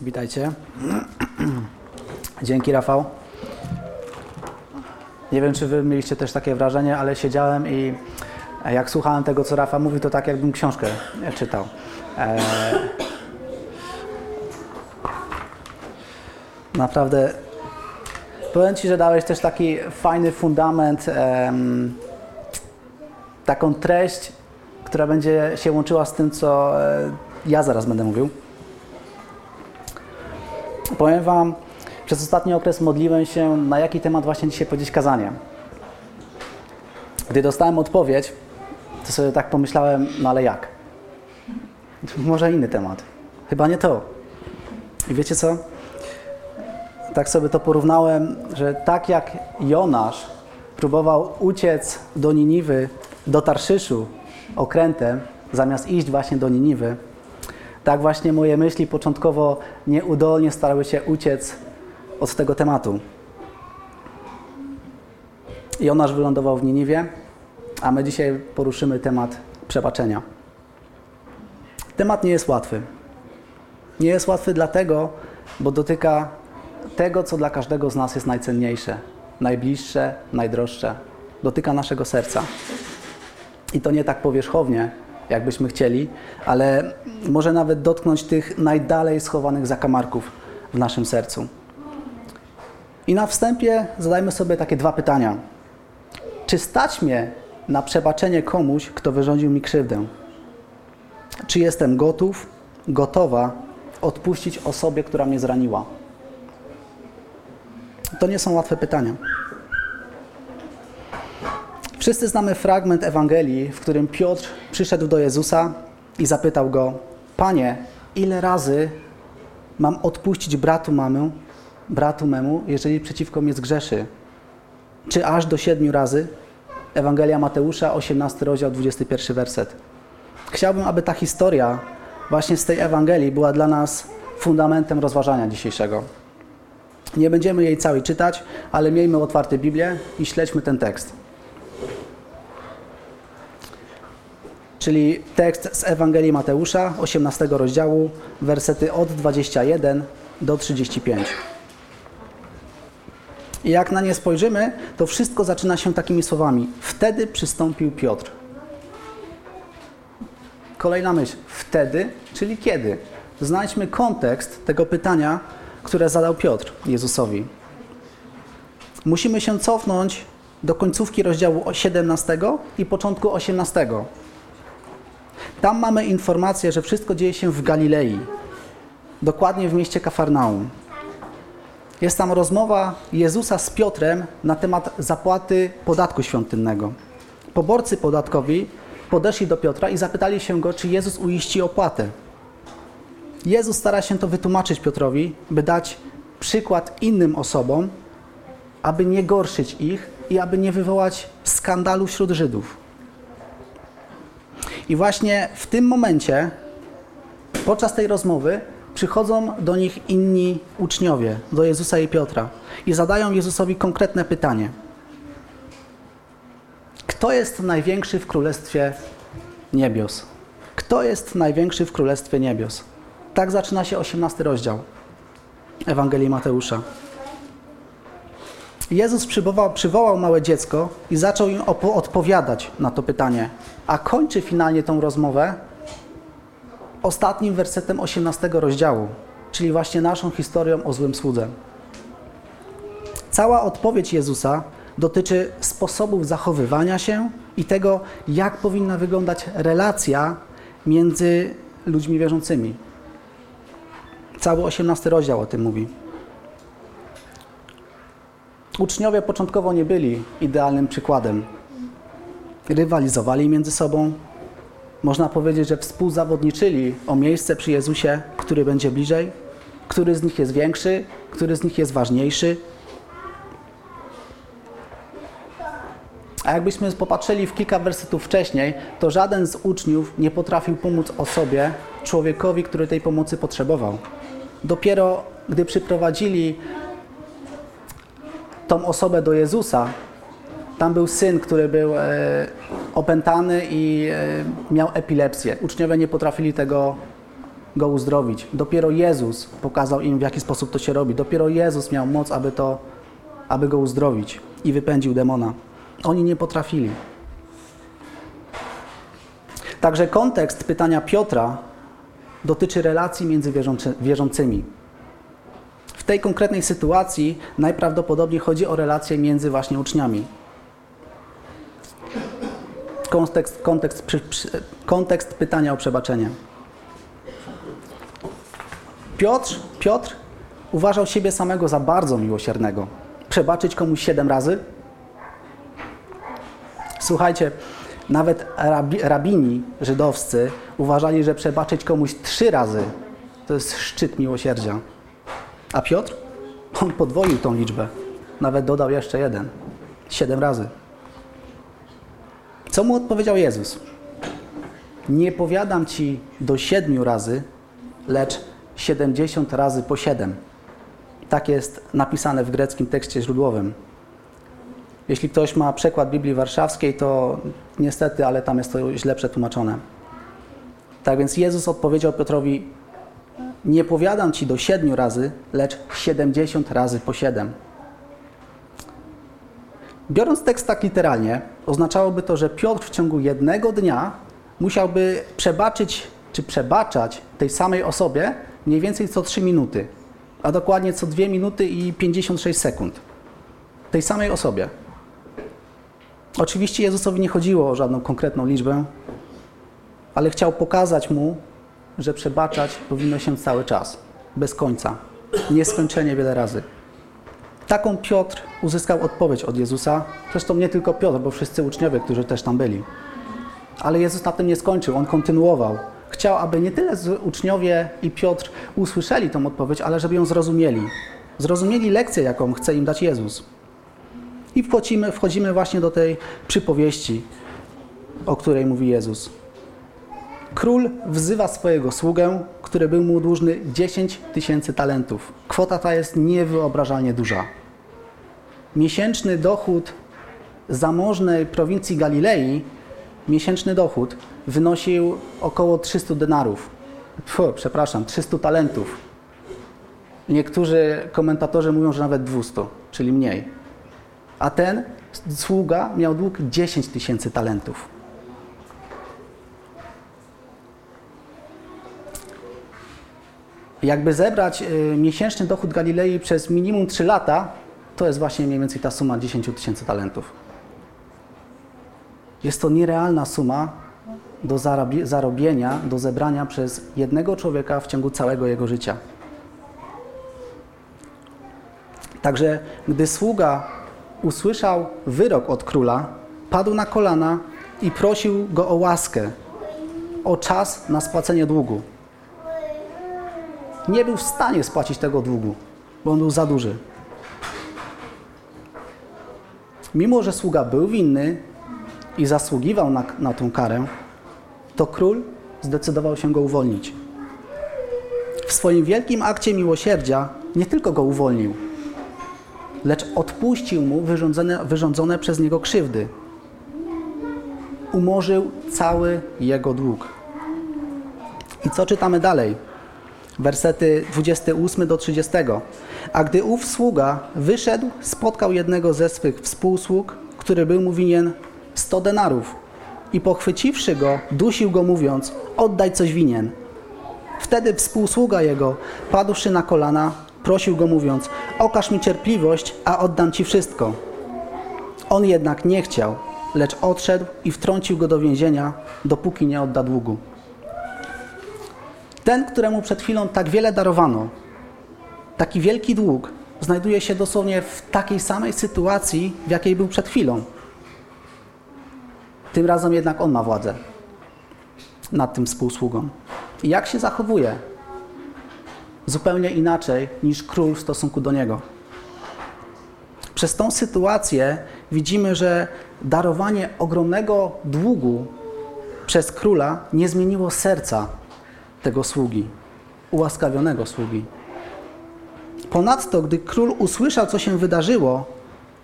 Witajcie. Dzięki Rafał. Nie wiem, czy wy mieliście też takie wrażenie, ale siedziałem i jak słuchałem tego, co Rafał mówi, to tak jakbym książkę czytał. E... Naprawdę powiem Ci, że dałeś też taki fajny fundament, em, taką treść, która będzie się łączyła z tym, co e, ja zaraz będę mówił. Powiem Wam, przez ostatni okres modliłem się, na jaki temat właśnie dzisiaj powiedzieć kazanie. Gdy dostałem odpowiedź, to sobie tak pomyślałem, no ale jak? Może inny temat. Chyba nie to. I wiecie co? Tak sobie to porównałem, że tak jak Jonasz próbował uciec do Niniwy, do Tarszyszu okrętem, zamiast iść właśnie do Niniwy, tak właśnie moje myśli początkowo nieudolnie starały się uciec od tego tematu. Jonasz wylądował w Niniwie, a my dzisiaj poruszymy temat przebaczenia. Temat nie jest łatwy. Nie jest łatwy dlatego, bo dotyka tego, co dla każdego z nas jest najcenniejsze, najbliższe, najdroższe. Dotyka naszego serca. I to nie tak powierzchownie, jakbyśmy chcieli, ale może nawet dotknąć tych najdalej schowanych zakamarków w naszym sercu. I na wstępie zadajmy sobie takie dwa pytania. Czy stać mnie na przebaczenie komuś, kto wyrządził mi krzywdę? Czy jestem gotów, gotowa odpuścić osobie, która mnie zraniła? To nie są łatwe pytania. Wszyscy znamy fragment Ewangelii, w którym Piotr przyszedł do Jezusa i zapytał go: Panie, ile razy mam odpuścić bratu mamę, bratu memu, jeżeli przeciwko mnie zgrzeszy? Czy aż do siedmiu razy? Ewangelia Mateusza, 18 rozdział, 21 werset. Chciałbym, aby ta historia właśnie z tej Ewangelii była dla nas fundamentem rozważania dzisiejszego. Nie będziemy jej całej czytać, ale miejmy otwarte Biblię i śledźmy ten tekst. Czyli tekst z Ewangelii Mateusza, 18 rozdziału, wersety od 21 do 35. I jak na nie spojrzymy, to wszystko zaczyna się takimi słowami. Wtedy przystąpił Piotr. Kolejna myśl. Wtedy, czyli kiedy? Znajdźmy kontekst tego pytania, które zadał Piotr Jezusowi. Musimy się cofnąć do końcówki rozdziału 17 i początku 18. Tam mamy informację, że wszystko dzieje się w Galilei, dokładnie w mieście Kafarnaum. Jest tam rozmowa Jezusa z Piotrem na temat zapłaty podatku świątynnego. Poborcy podatkowi podeszli do Piotra i zapytali się go, czy Jezus uiści opłatę. Jezus stara się to wytłumaczyć Piotrowi, by dać przykład innym osobom, aby nie gorszyć ich i aby nie wywołać skandalu wśród Żydów. I właśnie w tym momencie, podczas tej rozmowy, przychodzą do nich inni uczniowie, do Jezusa i Piotra, i zadają Jezusowi konkretne pytanie: Kto jest największy w królestwie niebios? Kto jest największy w królestwie niebios? Tak zaczyna się 18 rozdział Ewangelii Mateusza. Jezus przywołał, przywołał małe dziecko i zaczął im odpowiadać na to pytanie, a kończy finalnie tą rozmowę ostatnim wersetem 18 rozdziału, czyli właśnie naszą historią o złym słudze. Cała odpowiedź Jezusa dotyczy sposobów zachowywania się i tego, jak powinna wyglądać relacja między ludźmi wierzącymi. Cały 18 rozdział o tym mówi. Uczniowie początkowo nie byli idealnym przykładem. Rywalizowali między sobą. Można powiedzieć, że współzawodniczyli o miejsce przy Jezusie, który będzie bliżej, który z nich jest większy, który z nich jest ważniejszy. A jakbyśmy popatrzyli w kilka wersetów wcześniej, to żaden z uczniów nie potrafił pomóc osobie, człowiekowi, który tej pomocy potrzebował. Dopiero gdy przyprowadzili tą osobę do Jezusa, tam był syn, który był e, opętany i e, miał epilepsję. Uczniowie nie potrafili tego go uzdrowić. Dopiero Jezus pokazał im, w jaki sposób to się robi. Dopiero Jezus miał moc, aby, to, aby go uzdrowić i wypędził demona. Oni nie potrafili. Także kontekst pytania Piotra dotyczy relacji między wierzącymi. Tej konkretnej sytuacji najprawdopodobniej chodzi o relacje między właśnie uczniami. Kontekst, kontekst, kontekst pytania o przebaczenie. Piotr, Piotr uważał siebie samego za bardzo miłosiernego. Przebaczyć komuś siedem razy? Słuchajcie, nawet rabi, rabini żydowscy uważali, że przebaczyć komuś trzy razy to jest szczyt miłosierdzia. A Piotr? On podwoił tą liczbę. Nawet dodał jeszcze jeden. Siedem razy. Co mu odpowiedział Jezus? Nie powiadam ci do siedmiu razy, lecz siedemdziesiąt razy po siedem. Tak jest napisane w greckim tekście źródłowym. Jeśli ktoś ma przekład Biblii Warszawskiej, to niestety, ale tam jest to źle przetłumaczone. Tak więc Jezus odpowiedział Piotrowi: Nie powiadam ci do siedmiu razy, lecz siedemdziesiąt razy po siedem. Biorąc tekst tak literalnie, oznaczałoby to, że Piotr w ciągu jednego dnia musiałby przebaczyć czy przebaczać tej samej osobie mniej więcej co 3 minuty, a dokładnie co 2 minuty i 56 sekund. Tej samej osobie. Oczywiście Jezusowi nie chodziło o żadną konkretną liczbę, ale chciał pokazać mu, że przebaczać powinno się cały czas, bez końca, nieskończenie wiele razy. Taką Piotr uzyskał odpowiedź od Jezusa, zresztą nie tylko Piotr, bo wszyscy uczniowie, którzy też tam byli. Ale Jezus na tym nie skończył, on kontynuował. Chciał, aby nie tyle uczniowie i Piotr usłyszeli tą odpowiedź, ale żeby ją zrozumieli. Zrozumieli lekcję, jaką chce im dać Jezus. I wchodzimy, wchodzimy właśnie do tej przypowieści, o której mówi Jezus. Król wzywa swojego sługę, który był mu dłużny 10 tysięcy talentów. Kwota ta jest niewyobrażalnie duża. Miesięczny dochód zamożnej prowincji Galilei, miesięczny dochód wynosił około 300 denarów. Pfu, przepraszam, 300 talentów. Niektórzy komentatorzy mówią, że nawet 200, czyli mniej a ten sługa miał dług 10 tysięcy talentów. Jakby zebrać y, miesięczny dochód Galilei przez minimum 3 lata, to jest właśnie mniej więcej ta suma 10 tysięcy talentów. Jest to nierealna suma do zarobienia, do zebrania przez jednego człowieka w ciągu całego jego życia. Także gdy sługa usłyszał wyrok od króla, padł na kolana i prosił go o łaskę, o czas na spłacenie długu. Nie był w stanie spłacić tego długu, bo on był za duży. Mimo, że sługa był winny i zasługiwał na, na tą karę, to król zdecydował się go uwolnić. W swoim wielkim akcie miłosierdzia nie tylko go uwolnił, lecz odpuścił mu wyrządzone, wyrządzone przez niego krzywdy. Umorzył cały jego dług. I co czytamy dalej? Wersety 28 do 30. A gdy ów sługa wyszedł, spotkał jednego ze swych współsług, który był mu winien 100 denarów. I pochwyciwszy go, dusił go, mówiąc: Oddaj coś winien. Wtedy współsługa jego, padłszy na kolana, Prosił go mówiąc, okaż mi cierpliwość, a oddam ci wszystko. On jednak nie chciał, lecz odszedł i wtrącił go do więzienia, dopóki nie odda długu. Ten, któremu przed chwilą tak wiele darowano, taki wielki dług, znajduje się dosłownie w takiej samej sytuacji, w jakiej był przed chwilą. Tym razem jednak on ma władzę nad tym współsługą. I jak się zachowuje? zupełnie inaczej niż król w stosunku do niego. Przez tą sytuację widzimy, że darowanie ogromnego długu przez króla nie zmieniło serca tego sługi, ułaskawionego sługi. Ponadto, gdy król usłyszał, co się wydarzyło,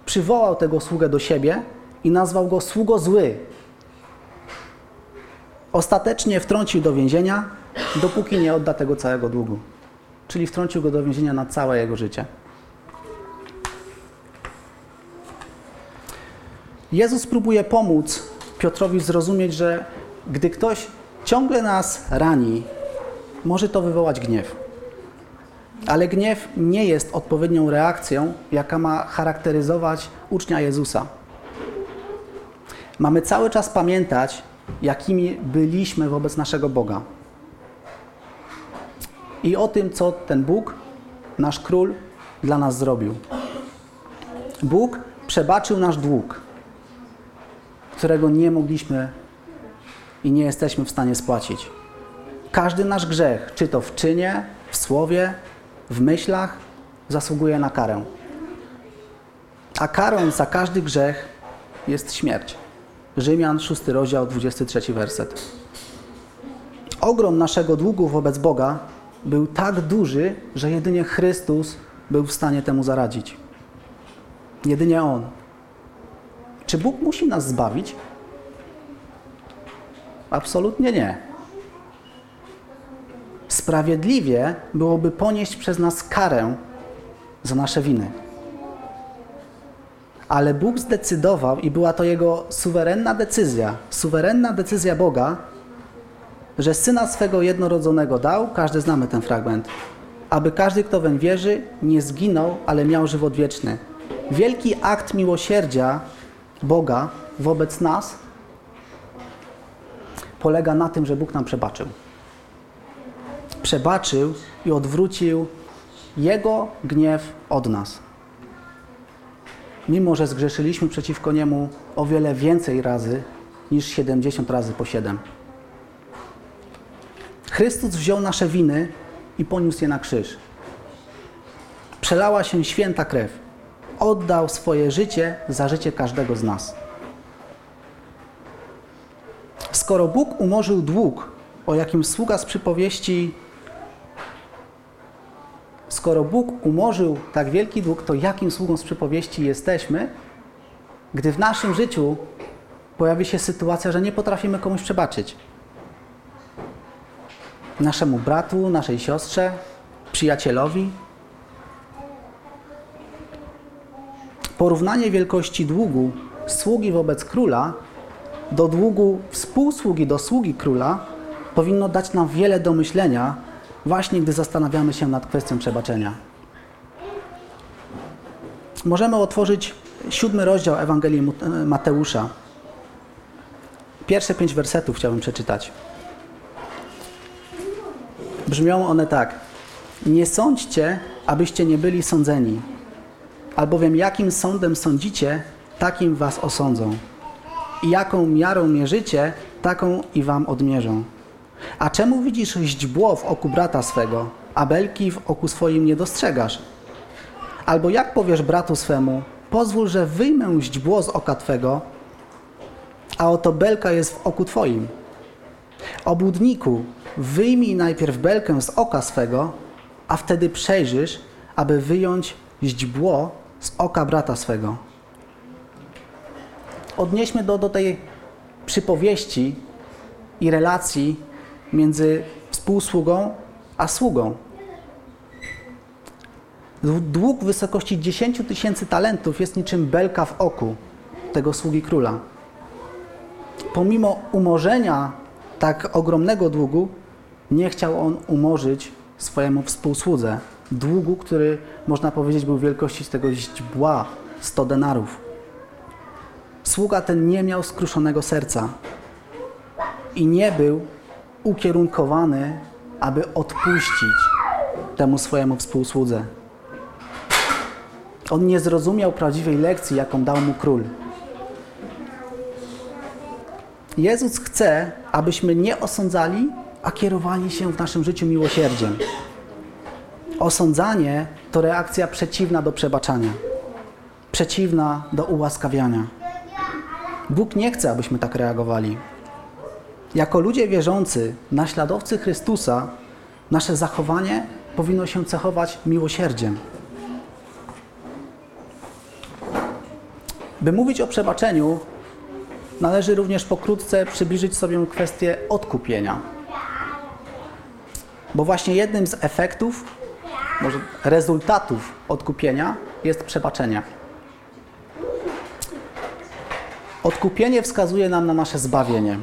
przywołał tego sługę do siebie i nazwał go sługo zły. Ostatecznie wtrącił do więzienia, dopóki nie odda tego całego długu. Czyli wtrącił go do więzienia na całe jego życie. Jezus próbuje pomóc Piotrowi zrozumieć, że gdy ktoś ciągle nas rani, może to wywołać gniew. Ale gniew nie jest odpowiednią reakcją, jaka ma charakteryzować ucznia Jezusa. Mamy cały czas pamiętać, jakimi byliśmy wobec naszego Boga. I o tym, co ten Bóg, nasz król, dla nas zrobił. Bóg przebaczył nasz dług, którego nie mogliśmy i nie jesteśmy w stanie spłacić. Każdy nasz grzech, czy to w czynie, w słowie, w myślach, zasługuje na karę. A karą za każdy grzech jest śmierć. Rzymian 6 rozdział 23 werset. Ogrom naszego długu wobec Boga był tak duży, że jedynie Chrystus był w stanie temu zaradzić. Jedynie On. Czy Bóg musi nas zbawić? Absolutnie nie. Sprawiedliwie byłoby ponieść przez nas karę za nasze winy. Ale Bóg zdecydował i była to Jego suwerenna decyzja, suwerenna decyzja Boga, że Syna swego jednorodzonego dał, każdy znamy ten fragment, aby każdy, kto weń wierzy, nie zginął, ale miał żywot wieczny. Wielki akt miłosierdzia Boga wobec nas polega na tym, że Bóg nam przebaczył. Przebaczył i odwrócił Jego gniew od nas. Mimo, że zgrzeszyliśmy przeciwko Niemu o wiele więcej razy niż 70 razy po 7. Chrystus wziął nasze winy i poniósł je na krzyż. Przelała się święta krew. Oddał swoje życie za życie każdego z nas. Skoro Bóg umorzył dług, o jakim sługa z przypowieści, skoro Bóg umorzył tak wielki dług, to jakim sługą z przypowieści jesteśmy, gdy w naszym życiu pojawi się sytuacja, że nie potrafimy komuś przebaczyć? Naszemu bratu, naszej siostrze, przyjacielowi? Porównanie wielkości długu sługi wobec króla do długu współsługi do sługi króla powinno dać nam wiele do myślenia, właśnie gdy zastanawiamy się nad kwestią przebaczenia. Możemy otworzyć siódmy rozdział Ewangelii Mateusza. Pierwsze pięć wersetów chciałbym przeczytać. Brzmią one tak. Nie sądźcie, abyście nie byli sądzeni, albowiem jakim sądem sądzicie, takim was osądzą i jaką miarą mierzycie, taką i wam odmierzą. A czemu widzisz źdźbło w oku brata swego, a belki w oku swoim nie dostrzegasz? Albo jak powiesz bratu swemu, pozwól, że wyjmę źdźbło z oka twego, a oto belka jest w oku twoim. Obłudniku, wyjmij najpierw belkę z oka swego, a wtedy przejrzysz, aby wyjąć źdźbło z oka brata swego odnieśmy do, do tej przypowieści i relacji między współsługą a sługą. Dług w wysokości 10 tysięcy talentów jest niczym belka w oku tego sługi króla. Pomimo umorzenia tak ogromnego długu, nie chciał on umorzyć swojemu współsłudze długu, który można powiedzieć był wielkości tego źdźbła 100 denarów. Sługa ten nie miał skruszonego serca i nie był ukierunkowany, aby odpuścić temu swojemu współsłudze. On nie zrozumiał prawdziwej lekcji, jaką dał mu król. Jezus chce, abyśmy nie osądzali, a kierowali się w naszym życiu miłosierdziem. Osądzanie to reakcja przeciwna do przebaczania, przeciwna do ułaskawiania. Bóg nie chce, abyśmy tak reagowali. Jako ludzie wierzący, naśladowcy Chrystusa, nasze zachowanie powinno się cechować miłosierdziem. By mówić o przebaczeniu, należy również pokrótce przybliżyć sobie kwestię odkupienia. Bo właśnie jednym z efektów, może rezultatów odkupienia jest przebaczenie. Odkupienie wskazuje nam na nasze zbawienie.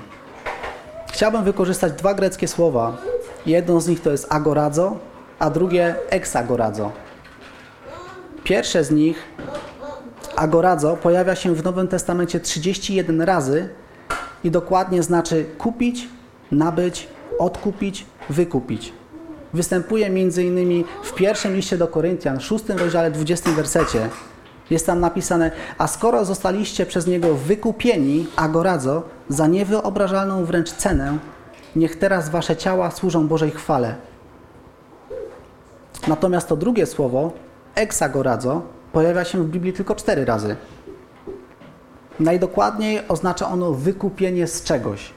Chciałbym wykorzystać dwa greckie słowa. Jedno z nich to jest agorazo, a drugie exagorazo. Pierwsze z nich, agorazo, pojawia się w Nowym Testamencie 31 razy i dokładnie znaczy kupić, nabyć, odkupić, wykupić. Występuje m.in. w pierwszym liście do Koryntian, szóstym rozdziale, 20 wersecie. Jest tam napisane, a skoro zostaliście przez Niego wykupieni, agorazo, za niewyobrażalną wręcz cenę, niech teraz wasze ciała służą Bożej chwale. Natomiast to drugie słowo, exagorazo, pojawia się w Biblii tylko cztery razy. Najdokładniej oznacza ono wykupienie z czegoś.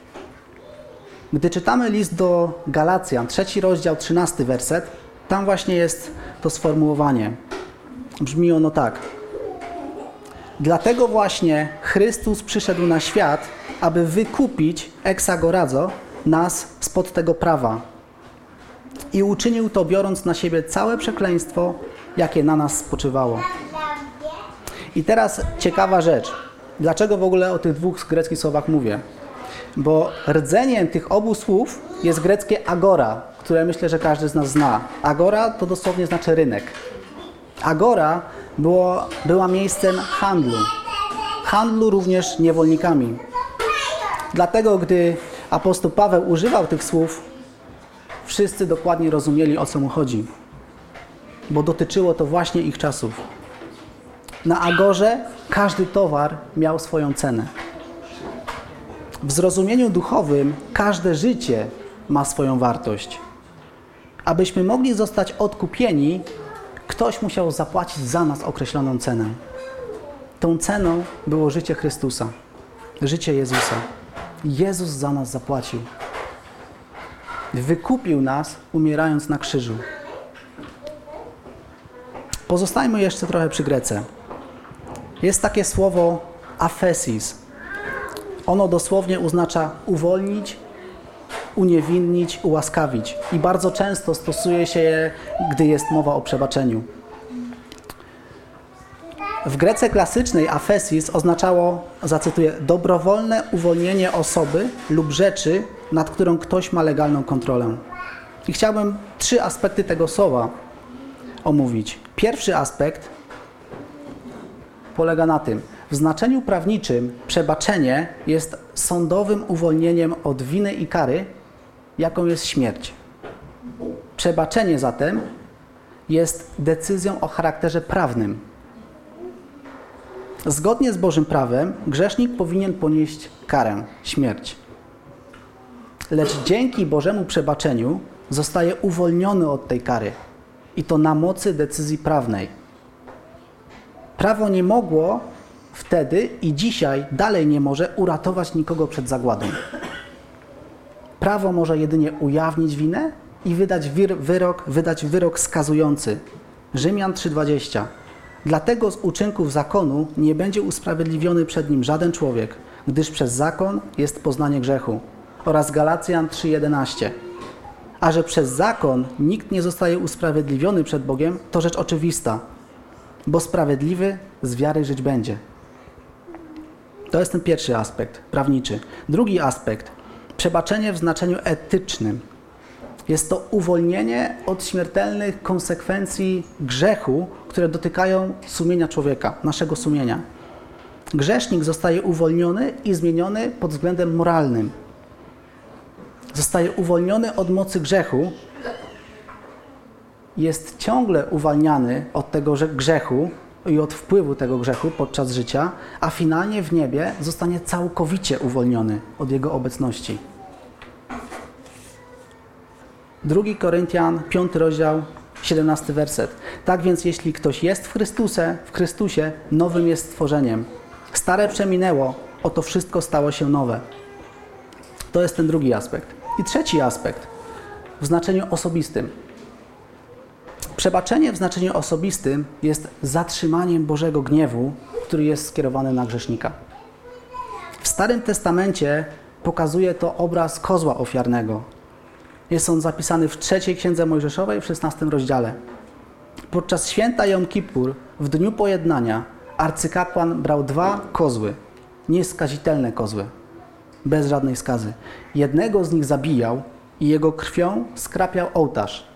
Gdy czytamy list do Galacjan, trzeci rozdział, trzynasty werset, tam właśnie jest to sformułowanie. Brzmi ono tak. Dlatego właśnie Chrystus przyszedł na świat, aby wykupić exagorazo nas spod tego prawa. I uczynił to biorąc na siebie całe przekleństwo, jakie na nas spoczywało. I teraz ciekawa rzecz. Dlaczego w ogóle o tych dwóch greckich słowach mówię? Bo rdzeniem tych obu słów jest greckie agora, które myślę, że każdy z nas zna. Agora to dosłownie znaczy rynek. Agora było, była miejscem handlu. Handlu również niewolnikami. Dlatego, gdy apostoł Paweł używał tych słów, wszyscy dokładnie rozumieli, o co mu chodzi. Bo dotyczyło to właśnie ich czasów. Na Agorze każdy towar miał swoją cenę. W zrozumieniu duchowym każde życie ma swoją wartość. Abyśmy mogli zostać odkupieni, ktoś musiał zapłacić za nas określoną cenę. Tą ceną było życie Chrystusa, życie Jezusa. Jezus za nas zapłacił. Wykupił nas, umierając na krzyżu. Pozostajmy jeszcze trochę przy Grece. Jest takie słowo afesis. Ono dosłownie oznacza uwolnić, uniewinnić, ułaskawić. I bardzo często stosuje się je, gdy jest mowa o przebaczeniu. W Grece klasycznej afesis oznaczało, zacytuję, dobrowolne uwolnienie osoby lub rzeczy, nad którą ktoś ma legalną kontrolę. I chciałbym trzy aspekty tego słowa omówić. Pierwszy aspekt polega na tym, w znaczeniu prawniczym przebaczenie jest sądowym uwolnieniem od winy i kary, jaką jest śmierć. Przebaczenie zatem jest decyzją o charakterze prawnym. Zgodnie z Bożym prawem grzesznik powinien ponieść karę, śmierć. Lecz dzięki Bożemu przebaczeniu zostaje uwolniony od tej kary i to na mocy decyzji prawnej. Prawo nie mogło wtedy i dzisiaj dalej nie może uratować nikogo przed zagładą. Prawo może jedynie ujawnić winę i wydać wyrok, wydać wyrok skazujący. Rzymian 3:20. Dlatego z uczynków zakonu nie będzie usprawiedliwiony przed nim żaden człowiek, gdyż przez zakon jest poznanie grzechu. Oraz Galacjan 3:11. A że przez zakon nikt nie zostaje usprawiedliwiony przed Bogiem, to rzecz oczywista, bo sprawiedliwy z wiary żyć będzie. To jest ten pierwszy aspekt, prawniczy. Drugi aspekt, przebaczenie w znaczeniu etycznym. Jest to uwolnienie od śmiertelnych konsekwencji grzechu, które dotykają sumienia człowieka, naszego sumienia. Grzesznik zostaje uwolniony i zmieniony pod względem moralnym. Zostaje uwolniony od mocy grzechu, jest ciągle uwalniany od tego grzechu i od wpływu tego grzechu podczas życia, a finalnie w niebie zostanie całkowicie uwolniony od jego obecności. 2 Koryntian, 5 rozdział, 17 werset. Tak więc jeśli ktoś jest w Chrystusie, w Chrystusie, nowym jest stworzeniem. Stare przeminęło, oto wszystko stało się nowe. To jest ten drugi aspekt. I trzeci aspekt w znaczeniu osobistym. Przebaczenie w znaczeniu osobistym jest zatrzymaniem Bożego gniewu, który jest skierowany na grzesznika. W Starym Testamencie pokazuje to obraz kozła ofiarnego. Jest on zapisany w trzeciej księdze Mojżeszowej w 16 rozdziale. Podczas święta Jom Kippur, w dniu pojednania, arcykapłan brał dwa kozły, nieskazitelne kozły, bez żadnej skazy. Jednego z nich zabijał i jego krwią skrapiał ołtarz,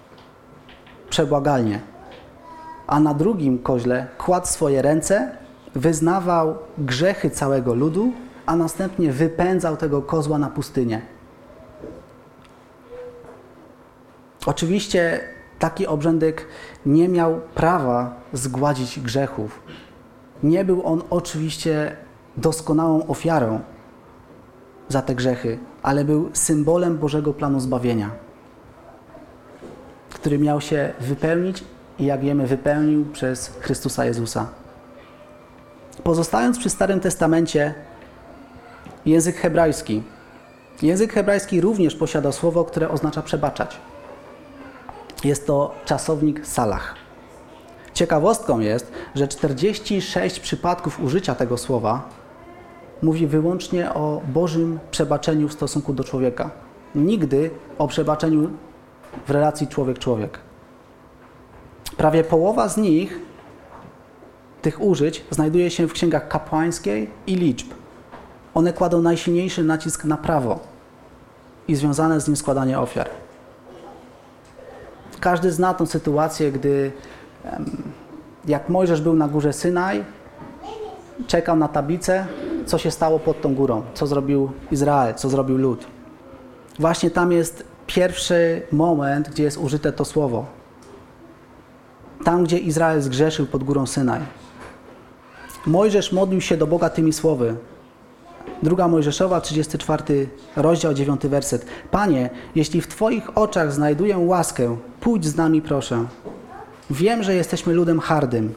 przebłagalnie. A na drugim koźle kładł swoje ręce, wyznawał grzechy całego ludu, a następnie wypędzał tego kozła na pustynię. Oczywiście taki obrzędek nie miał prawa zgładzić grzechów. Nie był on oczywiście doskonałą ofiarą za te grzechy, ale był symbolem Bożego planu zbawienia, który miał się wypełnić i jak wiemy, wypełnił przez Chrystusa Jezusa. Pozostając przy Starym Testamencie, język hebrajski. Język hebrajski również posiada słowo, które oznacza przebaczać. Jest to czasownik salach. Ciekawostką jest, że 46 przypadków użycia tego słowa mówi wyłącznie o Bożym przebaczeniu w stosunku do człowieka. Nigdy o przebaczeniu w relacji człowiek-człowiek. Prawie połowa z nich, tych użyć, znajduje się w księgach kapłańskiej i liczb. One kładą najsilniejszy nacisk na prawo i związane z nim składanie ofiar. Każdy zna tą sytuację, gdy jak Mojżesz był na górze Synaj, czekał na tablicę, co się stało pod tą górą, co zrobił Izrael, co zrobił lud. Właśnie tam jest pierwszy moment, gdzie jest użyte to słowo. Tam, gdzie Izrael zgrzeszył pod górą Synaj. Mojżesz modlił się do Boga tymi słowy. Druga Mojżeszowa, 34 rozdział, 9 werset. Panie, jeśli w Twoich oczach znajduję łaskę, pójdź z nami proszę. Wiem, że jesteśmy ludem hardym,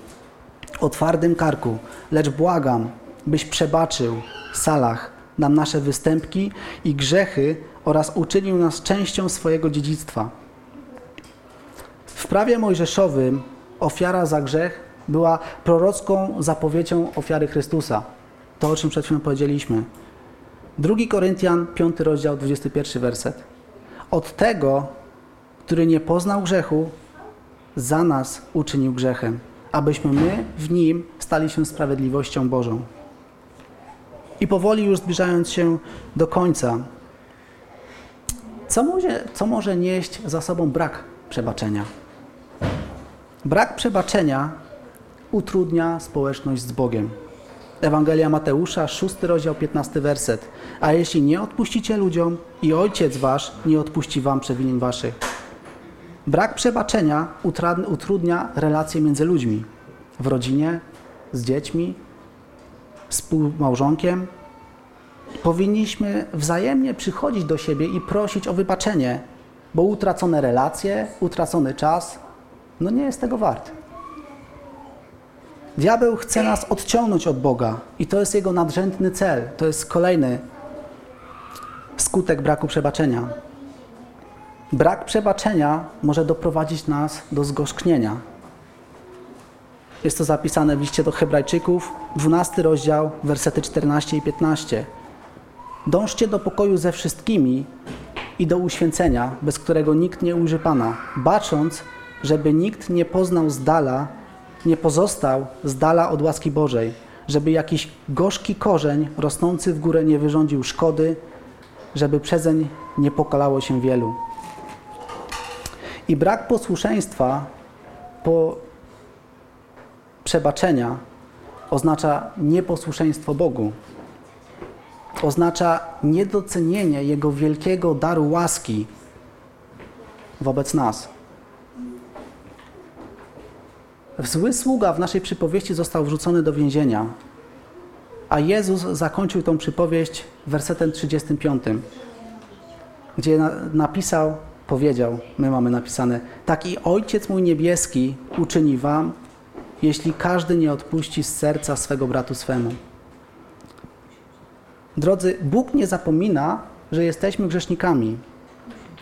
o twardym karku, lecz błagam, byś przebaczył salach nam nasze występki i grzechy oraz uczynił nas częścią swojego dziedzictwa. W prawie mojżeszowym ofiara za grzech była prorocką zapowiedzią ofiary Chrystusa. To, o czym przed chwilą powiedzieliśmy. 2 Koryntian, 5 rozdział, 21 werset. Od tego, który nie poznał grzechu, za nas uczynił grzechem, abyśmy my w nim stali się sprawiedliwością Bożą. I powoli już zbliżając się do końca, co może, co może nieść za sobą brak przebaczenia? Brak przebaczenia utrudnia społeczność z Bogiem. Ewangelia Mateusza, 6 rozdział, 15 werset. A jeśli nie odpuścicie ludziom, i Ojciec Wasz nie odpuści Wam przewinień Waszych. Brak przebaczenia utrudnia relacje między ludźmi. W rodzinie, z dziećmi, współmałżonkiem. Powinniśmy wzajemnie przychodzić do siebie i prosić o wybaczenie, bo utracone relacje, utracony czas, no nie jest tego wart. Diabeł chce nas odciągnąć od Boga i to jest jego nadrzędny cel. To jest kolejny skutek braku przebaczenia. Brak przebaczenia może doprowadzić nas do zgorzknienia. Jest to zapisane w liście do Hebrajczyków, 12 rozdział, wersety 14 i 15. Dążcie do pokoju ze wszystkimi i do uświęcenia, bez którego nikt nie ujrzy Pana, bacząc, żeby nikt nie poznał z dala, nie pozostał z dala od łaski Bożej, żeby jakiś gorzki korzeń rosnący w górę nie wyrządził szkody, żeby przezeń nie pokalało się wielu. I brak posłuszeństwa po przebaczenia oznacza nieposłuszeństwo Bogu. Oznacza niedocenienie Jego wielkiego daru łaski wobec nas. Zły sługa w naszej przypowieści został wrzucony do więzienia, a Jezus zakończył tą przypowieść wersetem 35, gdzie napisał, powiedział, my mamy napisane, taki Ojciec mój niebieski uczyni wam, jeśli każdy nie odpuści z serca swego bratu swemu. Drodzy, Bóg nie zapomina, że jesteśmy grzesznikami,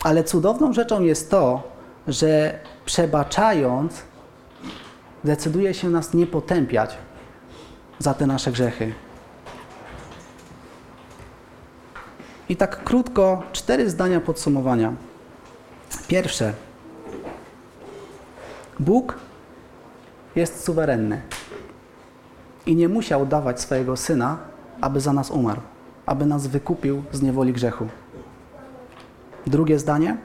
ale cudowną rzeczą jest to, że przebaczając, decyduje się nas nie potępiać za te nasze grzechy. I tak krótko, cztery zdania podsumowania. Pierwsze. Bóg jest suwerenny i nie musiał dawać swojego syna, aby za nas umarł, aby nas wykupił z niewoli grzechu. Drugie zdanie.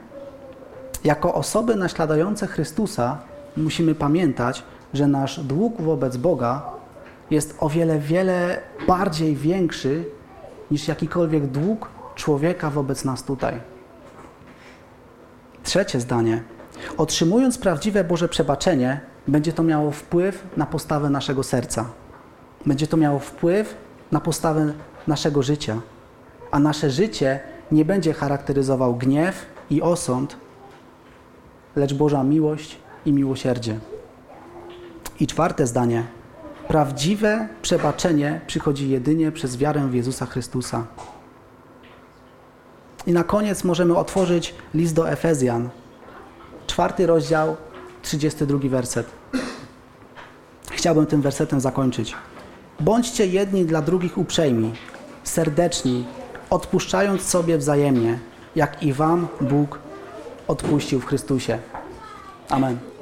Jako osoby naśladujące Chrystusa musimy pamiętać, że nasz dług wobec Boga jest o wiele, wiele bardziej większy niż jakikolwiek dług człowieka wobec nas tutaj. Trzecie zdanie. Otrzymując prawdziwe Boże przebaczenie, będzie to miało wpływ na postawę naszego serca. Będzie to miało wpływ na postawę naszego życia. A nasze życie nie będzie charakteryzował gniew i osąd, lecz Boża miłość i miłosierdzie. I czwarte zdanie. Prawdziwe przebaczenie przychodzi jedynie przez wiarę w Jezusa Chrystusa. I na koniec możemy otworzyć list do Efezjan, czwarty rozdział, 32 werset. Chciałbym tym wersetem zakończyć. Bądźcie jedni dla drugich uprzejmi, serdeczni, odpuszczając sobie wzajemnie, jak i Wam Bóg odpuścił w Chrystusie. Amen.